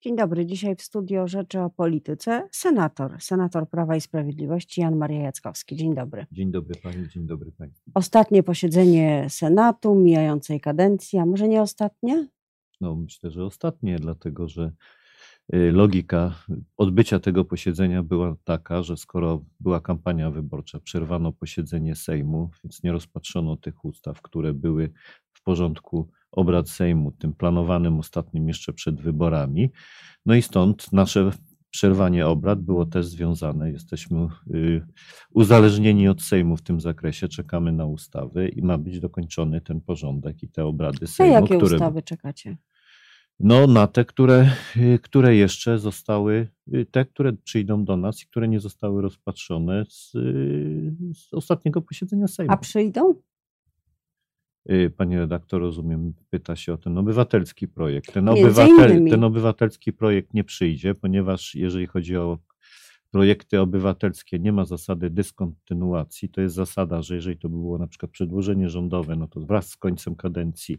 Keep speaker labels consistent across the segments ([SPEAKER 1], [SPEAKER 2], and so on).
[SPEAKER 1] Dzień dobry. Dzisiaj w studio Rzeczy o Polityce senator, senator Prawa i Sprawiedliwości Jan Maria Jackowski. Dzień dobry.
[SPEAKER 2] Dzień dobry Pani, dzień dobry Państwu.
[SPEAKER 1] Ostatnie posiedzenie Senatu mijającej kadencji, a może nie ostatnie?
[SPEAKER 2] No myślę, że ostatnie, dlatego że y, logika odbycia tego posiedzenia była taka, że skoro była kampania wyborcza, przerwano posiedzenie Sejmu, więc nie rozpatrzono tych ustaw, które były w porządku obrad Sejmu, tym planowanym ostatnim jeszcze przed wyborami. No i stąd nasze przerwanie obrad było też związane. Jesteśmy y, uzależnieni od Sejmu w tym zakresie, czekamy na ustawy i ma być dokończony ten porządek i te obrady Sejmu.
[SPEAKER 1] A jakie które... ustawy czekacie?
[SPEAKER 2] No, na te, które, y, które jeszcze zostały, y, te, które przyjdą do nas i które nie zostały rozpatrzone z, z ostatniego posiedzenia Sejmu.
[SPEAKER 1] A przyjdą?
[SPEAKER 2] Y, pani redaktor, rozumiem, pyta się o ten obywatelski projekt. Ten, obywatel, ten obywatelski projekt nie przyjdzie, ponieważ jeżeli chodzi o projekty obywatelskie, nie ma zasady dyskontynuacji. To jest zasada, że jeżeli to by było na przykład przedłożenie rządowe, no to wraz z końcem kadencji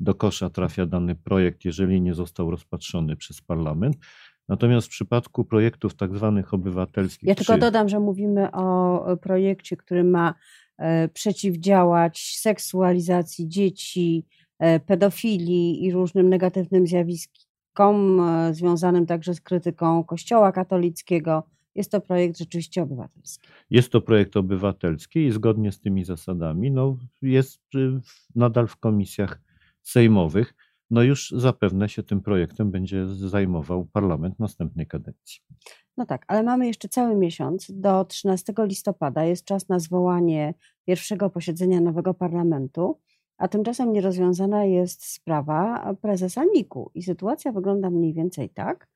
[SPEAKER 2] do kosza trafia dany projekt, jeżeli nie został rozpatrzony przez parlament. Natomiast w przypadku projektów tak zwanych obywatelskich.
[SPEAKER 1] Ja tylko czy... dodam, że mówimy o projekcie, który ma przeciwdziałać seksualizacji dzieci, e, pedofilii i różnym negatywnym zjawiskom e, związanym także z krytyką Kościoła katolickiego. Jest to projekt rzeczywiście obywatelski.
[SPEAKER 2] Jest to projekt obywatelski i zgodnie z tymi zasadami no, jest nadal w komisjach sejmowych. No już zapewne się tym projektem będzie zajmował parlament następnej kadencji.
[SPEAKER 1] No tak, ale mamy jeszcze cały miesiąc. Do 13 listopada jest czas na zwołanie pierwszego posiedzenia nowego parlamentu, a tymczasem nierozwiązana jest sprawa prezesa NIK-u. I sytuacja wygląda mniej więcej tak,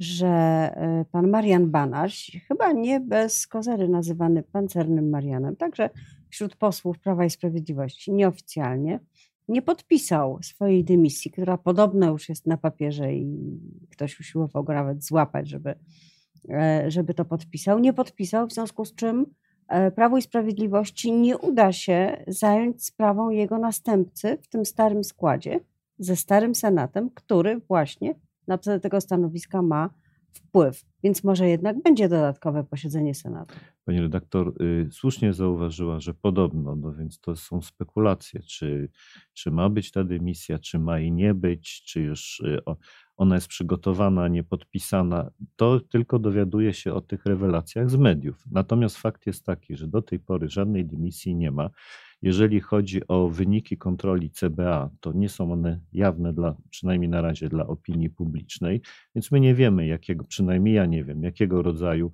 [SPEAKER 1] że e, pan Marian Banaś, chyba nie bez kozery nazywany pancernym Marianem, także wśród posłów Prawa i Sprawiedliwości nieoficjalnie, nie podpisał swojej dymisji, która podobno już jest na papierze i ktoś usiłował go nawet złapać, żeby żeby to podpisał. Nie podpisał, w związku z czym e, Prawo i Sprawiedliwości nie uda się zająć sprawą jego następcy w tym starym składzie, ze starym Senatem, który właśnie na tego stanowiska ma wpływ. Więc może jednak będzie dodatkowe posiedzenie Senatu.
[SPEAKER 2] Pani redaktor y, słusznie zauważyła, że podobno, no więc to są spekulacje, czy, czy ma być ta dymisja, czy ma i nie być, czy już y, ona jest przygotowana, nie podpisana, to tylko dowiaduje się o tych rewelacjach z mediów. Natomiast fakt jest taki, że do tej pory żadnej dymisji nie ma. Jeżeli chodzi o wyniki kontroli CBA, to nie są one jawne, dla, przynajmniej na razie dla opinii publicznej, więc my nie wiemy, jakiego, przynajmniej ja nie wiem, jakiego rodzaju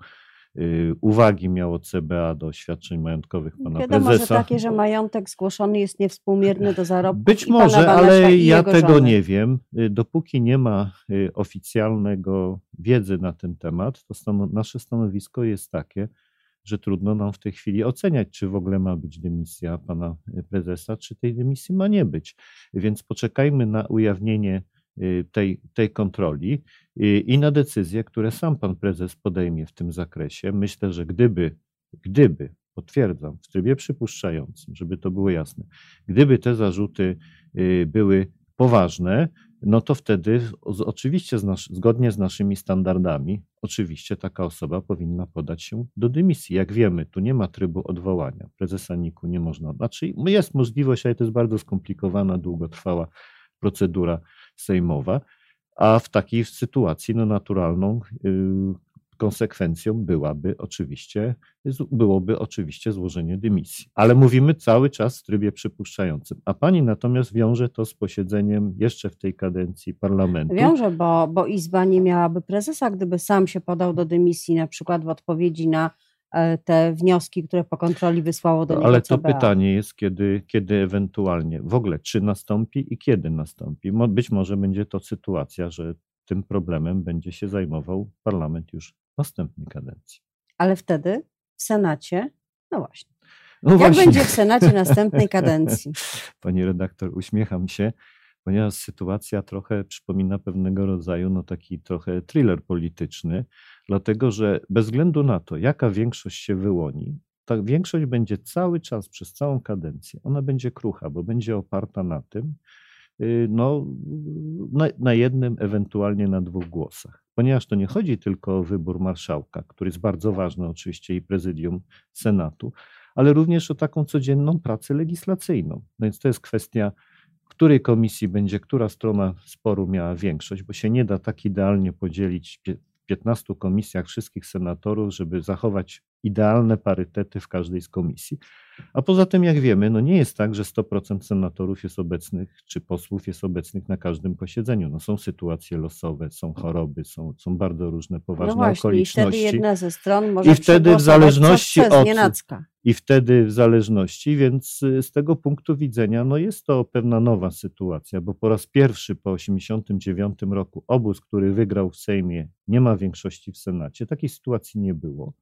[SPEAKER 2] Y, uwagi miało CBA do świadczeń majątkowych pana
[SPEAKER 1] Wiadomo,
[SPEAKER 2] prezesa.
[SPEAKER 1] że takie, że majątek zgłoszony jest niewspółmierny do zarobku.
[SPEAKER 2] Być może, ale ja tego żony. nie wiem. Y, dopóki nie ma y, oficjalnego wiedzy na ten temat, to nasze stanowisko jest takie, że trudno nam w tej chwili oceniać, czy w ogóle ma być dymisja pana prezesa, czy tej dymisji ma nie być. Więc poczekajmy na ujawnienie Y, tej, tej kontroli i na decyzje, które sam pan prezes podejmie w tym zakresie. Myślę, że gdyby, gdyby, potwierdzam, w trybie przypuszczającym, żeby to było jasne, gdyby te zarzuty y, były poważne, no to wtedy oczywiście zgodnie z naszymi standardami, oczywiście taka osoba powinna podać się do dymisji. Jak wiemy, tu nie ma trybu odwołania. Prezesa NIK-u nie można. Znaczy jest możliwość, ale to jest bardzo skomplikowana, długotrwała procedura sejmowa, a w takiej sytuacji no, naturalną y, konsekwencją byłaby oczywiście, byłoby oczywiście złożenie dymisji. Ale mówimy cały czas w trybie przypuszczającym. A pani natomiast wiąże to z posiedzeniem jeszcze w tej kadencji parlamentu.
[SPEAKER 1] Wiąże, bo, bo Izba nie miałaby prezesa, gdyby sam się podał do dymisji, na przykład w odpowiedzi na E, te wnioski, które po kontroli wysłało do niego
[SPEAKER 2] Ale to pytanie jest, kiedy, kiedy ewentualnie, w ogóle czy nastąpi i kiedy nastąpi. Być może będzie to sytuacja, że tym problemem będzie się zajmował parlament już w następnej kadencji.
[SPEAKER 1] Ale wtedy w Senacie, no właśnie. No Jak właśnie. będzie w Senacie następnej kadencji?
[SPEAKER 2] Pani redaktor, uśmiecham się, ponieważ sytuacja trochę przypomina pewnego rodzaju, no taki trochę thriller polityczny, dlatego że bez względu na to, jaka większość się wyłoni, ta większość będzie cały czas, przez całą kadencję, ona będzie krucha, bo będzie oparta na tym, y, no, na, na jednym, ewentualnie na dwóch głosach. Ponieważ to nie chodzi tylko o wybór marszałka, który jest bardzo ważny oczywiście i prezydium Senatu, ale również o taką codzienną pracę legislacyjną. No więc to jest kwestia której komisji będzie która strona sporu miała większość, bo się nie da tak idealnie podzielić w 15 komisjach wszystkich senatorów, żeby zachować idealne parytety w każdej z komisji. A poza tym, jak wiemy, no nie jest tak, że 100% senatorów jest obecnych, czy posłów jest obecnych na każdym posiedzeniu. No są sytuacje losowe, są choroby, są, są bardzo różne poważne no właśnie, okoliczności.
[SPEAKER 1] I wtedy jedna ze stron może
[SPEAKER 2] I wtedy w zależności od i wtedy w zależności, więc y, z tego punktu widzenia no jest to pewna nowa sytuacja, bo po raz pierwszy po 1989 roku obóz, który wygrał w Sejmie, nie ma większości w Senacie. Takiej sytuacji nie było.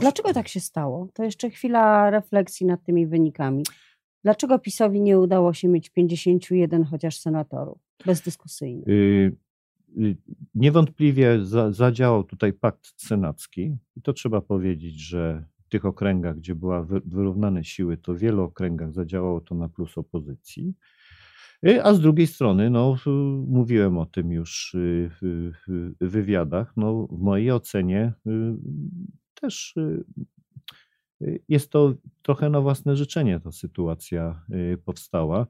[SPEAKER 1] Dlaczego tak się stało? To jeszcze chwila refleksji nad tymi wynikami. Dlaczego PiSowi nie udało się mieć 51 chociaż senatorów? Bezdyskusyjnie. Yy,
[SPEAKER 2] niewątpliwie za, zadziałał tutaj pakt senacki i to trzeba powiedzieć, że w tych okręgach, gdzie były wyrównane siły, to w wielu okręgach zadziałało to na plus opozycji. Y, a z drugiej strony, no, mówiłem o tym już w wywiadach, no, w mojej ocenie y, też y, y, jest to trochę na własne życzenie ta sytuacja y, powstała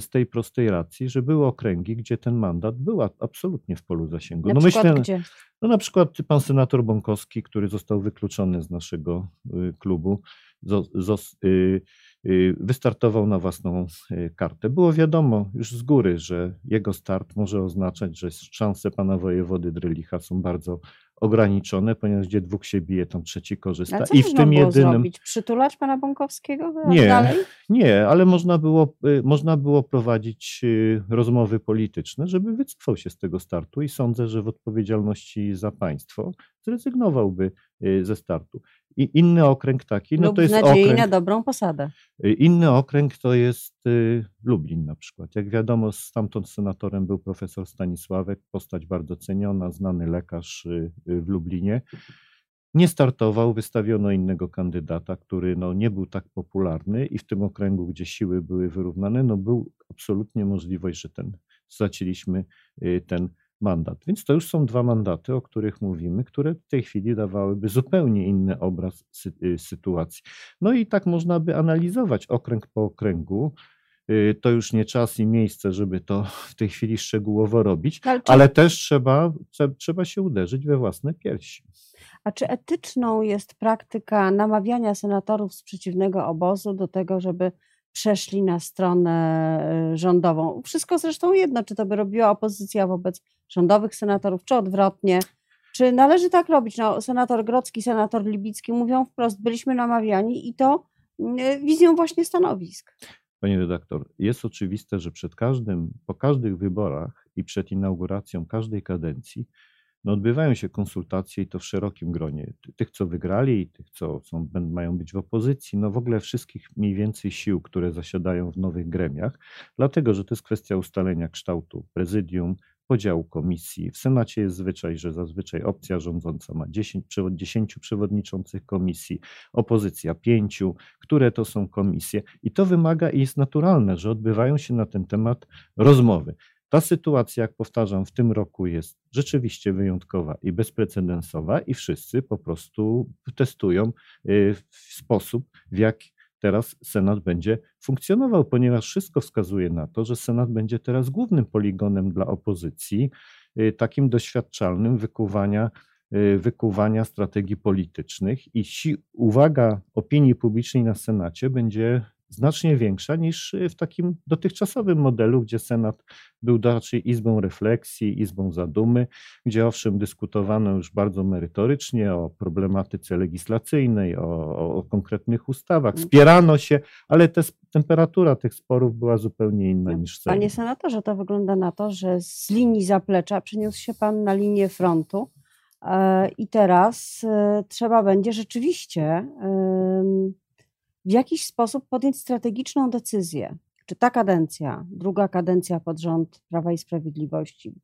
[SPEAKER 2] z tej prostej racji, że były okręgi, gdzie ten mandat był absolutnie w polu zasięgu.
[SPEAKER 1] Na no myślę, gdzie?
[SPEAKER 2] No na przykład pan senator Bąkowski, który został wykluczony z naszego klubu, wystartował na własną kartę. Było wiadomo już z góry, że jego start może oznaczać, że szanse pana wojewody Drylicha są bardzo ograniczone, ponieważ gdzie dwóch się bije, tam trzeci korzysta.
[SPEAKER 1] I w tym jedynym. Zrobić? Przytulać pana Bąkowskiego?
[SPEAKER 2] Nie,
[SPEAKER 1] dalej?
[SPEAKER 2] nie, ale można było, y, można było prowadzić y, rozmowy polityczne, żeby wycofał się z tego startu i sądzę, że w odpowiedzialności za państwo zrezygnowałby y, ze startu. I inny okręg taki, no
[SPEAKER 1] Lub
[SPEAKER 2] to jest
[SPEAKER 1] nadziei
[SPEAKER 2] okręg,
[SPEAKER 1] na dobrą posadę.
[SPEAKER 2] Y, inny okręg to jest y, Lublin na przykład. Jak wiadomo, stamtąd senatorem był profesor Stanisławek, postać bardzo ceniona, znany lekarz w Lublinie. Nie startował, wystawiono innego kandydata, który no, nie był tak popularny i w tym okręgu, gdzie siły były wyrównane, no, był absolutnie możliwość, że ten, straciliśmy ten mandat. Więc to już są dwa mandaty, o których mówimy, które w tej chwili dawałyby zupełnie inny obraz sy y, sytuacji. No i tak można by analizować okręg po okręgu. Y, to już nie czas i miejsce, żeby to w tej chwili szczegółowo robić, ale, ale też trzeba, trzeba się uderzyć we własne piersi.
[SPEAKER 1] A czy etyczną jest praktyka namawiania senatorów z przeciwnego obozu do tego, żeby przeszli na stronę y, rządową. Wszystko zresztą jedno, czy to by robiła opozycja wobec rządowych senatorów, czy odwrotnie. Czy należy tak robić? No, senator Grocki, senator Libicki mówią wprost, byliśmy namawiani i to y, wizją właśnie stanowisk.
[SPEAKER 2] Panie redaktor, jest oczywiste, że przed każdym, po każdych wyborach i przed inauguracją każdej kadencji no odbywają się konsultacje i to w szerokim gronie tych, co wygrali, tych, co są, mają być w opozycji, no w ogóle wszystkich mniej więcej sił, które zasiadają w nowych gremiach, dlatego że to jest kwestia ustalenia kształtu prezydium, podziału komisji. W Senacie jest zwyczaj, że zazwyczaj opcja rządząca ma 10, 10 przewodniczących komisji, opozycja 5, które to są komisje i to wymaga i jest naturalne, że odbywają się na ten temat rozmowy. Ta sytuacja, jak powtarzam, w tym roku jest rzeczywiście wyjątkowa i bezprecedensowa, i wszyscy po prostu testują y, sposób, w jaki teraz Senat będzie funkcjonował, ponieważ wszystko wskazuje na to, że Senat będzie teraz głównym poligonem dla opozycji, y, takim doświadczalnym wykuwania y, wykuwania strategii politycznych i uwaga opinii publicznej na Senacie będzie znacznie większa niż w takim dotychczasowym modelu, gdzie Senat był raczej izbą refleksji, izbą zadumy, gdzie owszem dyskutowano już bardzo merytorycznie o problematyce legislacyjnej, o, o konkretnych ustawach, mm. wspierano się, ale te, temperatura tych sporów była zupełnie inna niż Senat.
[SPEAKER 1] Panie senatorze, to wygląda na to, że z linii zaplecza przeniósł się pan na linię frontu. E, I teraz e, trzeba będzie rzeczywiście w jakiś sposób podjąć strategiczną decyzję, czy ta kadencja, druga kadencja pod rząd Prawa i Sprawiedliwości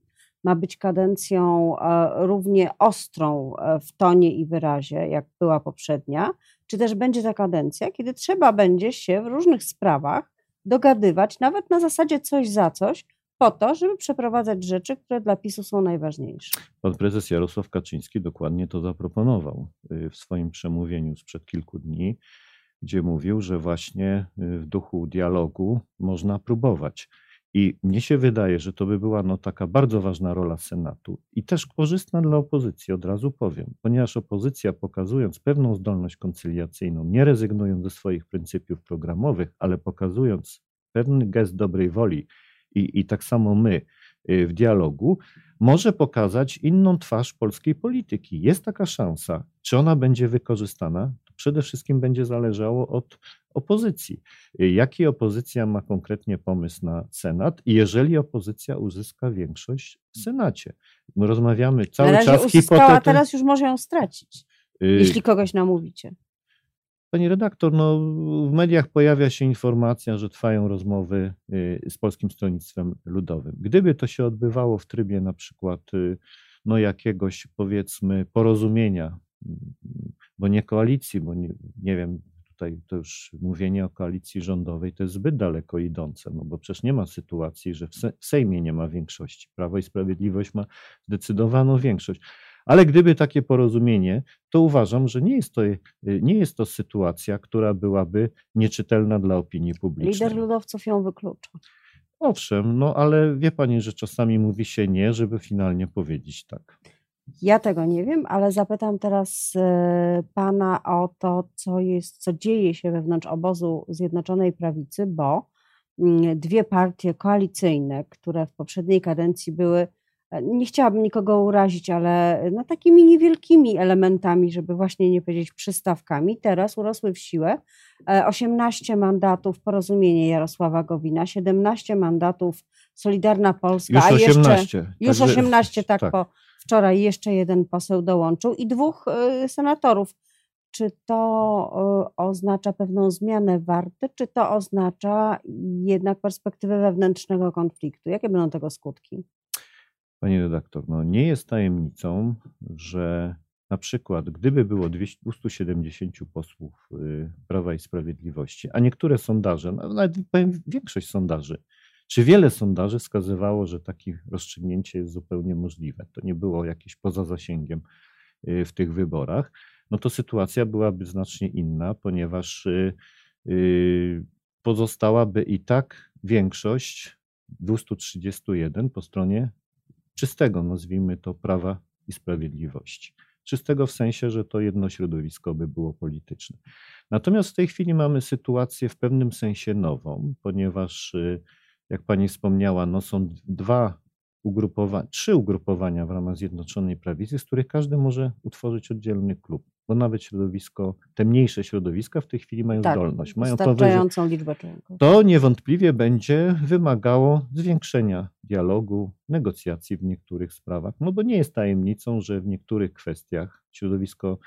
[SPEAKER 1] ma być kadencją e, równie ostrą e, w tonie i wyrazie, jak była poprzednia, czy też będzie ta kadencja, kiedy trzeba będzie się w różnych sprawach dogadywać, nawet na zasadzie coś za coś, po to, żeby przeprowadzać rzeczy, które dla PiSu są najważniejsze.
[SPEAKER 2] Pan prezes Jarosław Kaczyński dokładnie to zaproponował y, w swoim przemówieniu sprzed kilku dni, gdzie mówił, że właśnie y, w duchu dialogu można próbować. I mnie się wydaje, że to by była no, taka bardzo ważna rola Senatu i też korzystna dla opozycji, od razu powiem, ponieważ opozycja pokazując pewną zdolność koncyliacyjną, nie rezygnując ze swoich pryncypiów programowych, ale pokazując pewny gest dobrej woli i, i tak samo my y, w dialogu, może pokazać inną twarz polskiej polityki. Jest taka szansa. Czy ona będzie wykorzystana? Przede wszystkim będzie zależało od opozycji. Jaki opozycja ma konkretnie pomysł na Senat jeżeli opozycja uzyska większość w Senacie. My rozmawiamy cały
[SPEAKER 1] na razie
[SPEAKER 2] czas
[SPEAKER 1] uzyskała, teraz już może ją stracić, y jeśli kogoś namówicie.
[SPEAKER 2] Pani redaktor, no, w mediach pojawia się informacja, że trwają rozmowy y, z Polskim Stronnictwem Ludowym. Gdyby to się odbywało w trybie na przykład y, no, jakiegoś powiedzmy porozumienia bo nie koalicji, bo nie, nie wiem, tutaj to już mówienie o koalicji rządowej to jest zbyt daleko idące, no bo przecież nie ma sytuacji, że w Sejmie nie ma większości. Prawo i Sprawiedliwość ma zdecydowaną większość. Ale gdyby takie porozumienie, to uważam, że nie jest to, nie jest to sytuacja, która byłaby nieczytelna dla opinii publicznej.
[SPEAKER 1] Lider ludowców ją wyklucza.
[SPEAKER 2] Owszem, no ale wie pani, że czasami mówi się nie, żeby finalnie powiedzieć tak.
[SPEAKER 1] Ja tego nie wiem, ale zapytam teraz e, pana o to, co jest, co dzieje się wewnątrz obozu Zjednoczonej Prawicy, bo mm, dwie partie koalicyjne, które w poprzedniej kadencji były, e, nie chciałabym nikogo urazić, ale no takimi niewielkimi elementami, żeby właśnie nie powiedzieć przystawkami, teraz urosły w siłę. 18 e, mandatów Porozumienie Jarosława Gowina, 17 mandatów Solidarna Polska,
[SPEAKER 2] już 18,
[SPEAKER 1] a jeszcze już 18 tak, tak. po Wczoraj jeszcze jeden poseł dołączył i dwóch y, senatorów. Czy to y, oznacza pewną zmianę warty, czy to oznacza jednak perspektywę wewnętrznego konfliktu? Jakie będą tego skutki?
[SPEAKER 2] Pani redaktor, no nie jest tajemnicą, że na przykład gdyby było 270 posłów y, Prawa i Sprawiedliwości, a niektóre sondaże, nawet powiem większość sondaży, czy wiele sondaży wskazywało, że takie rozstrzygnięcie jest zupełnie możliwe? To nie było jakieś poza zasięgiem y, w tych wyborach. No to sytuacja byłaby znacznie inna, ponieważ y, y, pozostałaby i tak większość 231 po stronie czystego, nazwijmy to, prawa i sprawiedliwości. Czystego w sensie, że to jedno środowisko by było polityczne. Natomiast w tej chwili mamy sytuację w pewnym sensie nową, ponieważ jak pani wspomniała, no są dwa ugrupowania, trzy ugrupowania w ramach Zjednoczonej Prawicy, z których każdy może utworzyć oddzielny klub, bo nawet środowisko, te mniejsze środowiska w tej chwili mają tak, zdolność. Mają
[SPEAKER 1] wystarczającą liczbę członków.
[SPEAKER 2] To niewątpliwie będzie wymagało zwiększenia dialogu, negocjacji w niektórych sprawach, no bo nie jest tajemnicą, że w niektórych kwestiach środowisko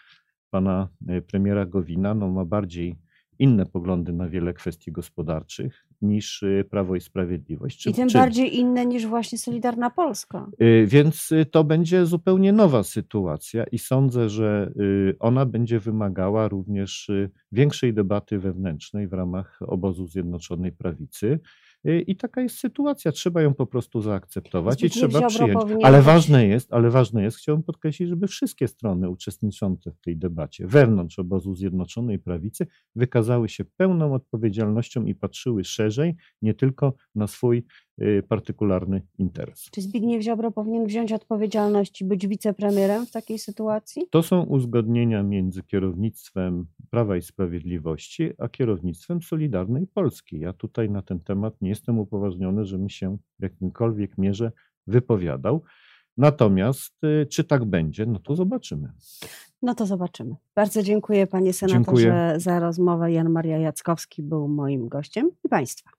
[SPEAKER 2] pana e, premiera Gowina no, ma bardziej inne poglądy na wiele kwestii gospodarczych niż y, Prawo i Sprawiedliwość.
[SPEAKER 1] Czy, I tym czy, bardziej inne niż właśnie Solidarna Polska.
[SPEAKER 2] Y, więc y, to będzie zupełnie nowa sytuacja i sądzę, że ona będzie wymagała również większej debaty wewnętrznej w ramach obozu Zjednoczonej Prawicy. I taka jest sytuacja, trzeba ją po prostu zaakceptować Zbigniew i trzeba przyjąć. Ale ważne jest, ale ważne jest, chciałbym podkreślić, żeby wszystkie strony uczestniczące w tej debacie wewnątrz obozu Zjednoczonej Prawicy wykazały się pełną odpowiedzialnością i patrzyły szerzej, nie tylko na swój y, partykularny interes.
[SPEAKER 1] Czy Zbigniew Ziobro powinien wziąć odpowiedzialność i być wicepremierem w takiej sytuacji?
[SPEAKER 2] To są uzgodnienia między kierownictwem Prawa i Sprawiedliwości, a kierownictwem Solidarnej Polski. Ja tutaj na ten temat nie jestem upoważniony, żebym się w jakimkolwiek mierze wypowiadał. Natomiast y, czy tak będzie, no to zobaczymy.
[SPEAKER 1] No to zobaczymy. Bardzo dziękuję panie senatorze dziękuję. za rozmowę. Jan Maria Jackowski był moim gościem i państwa.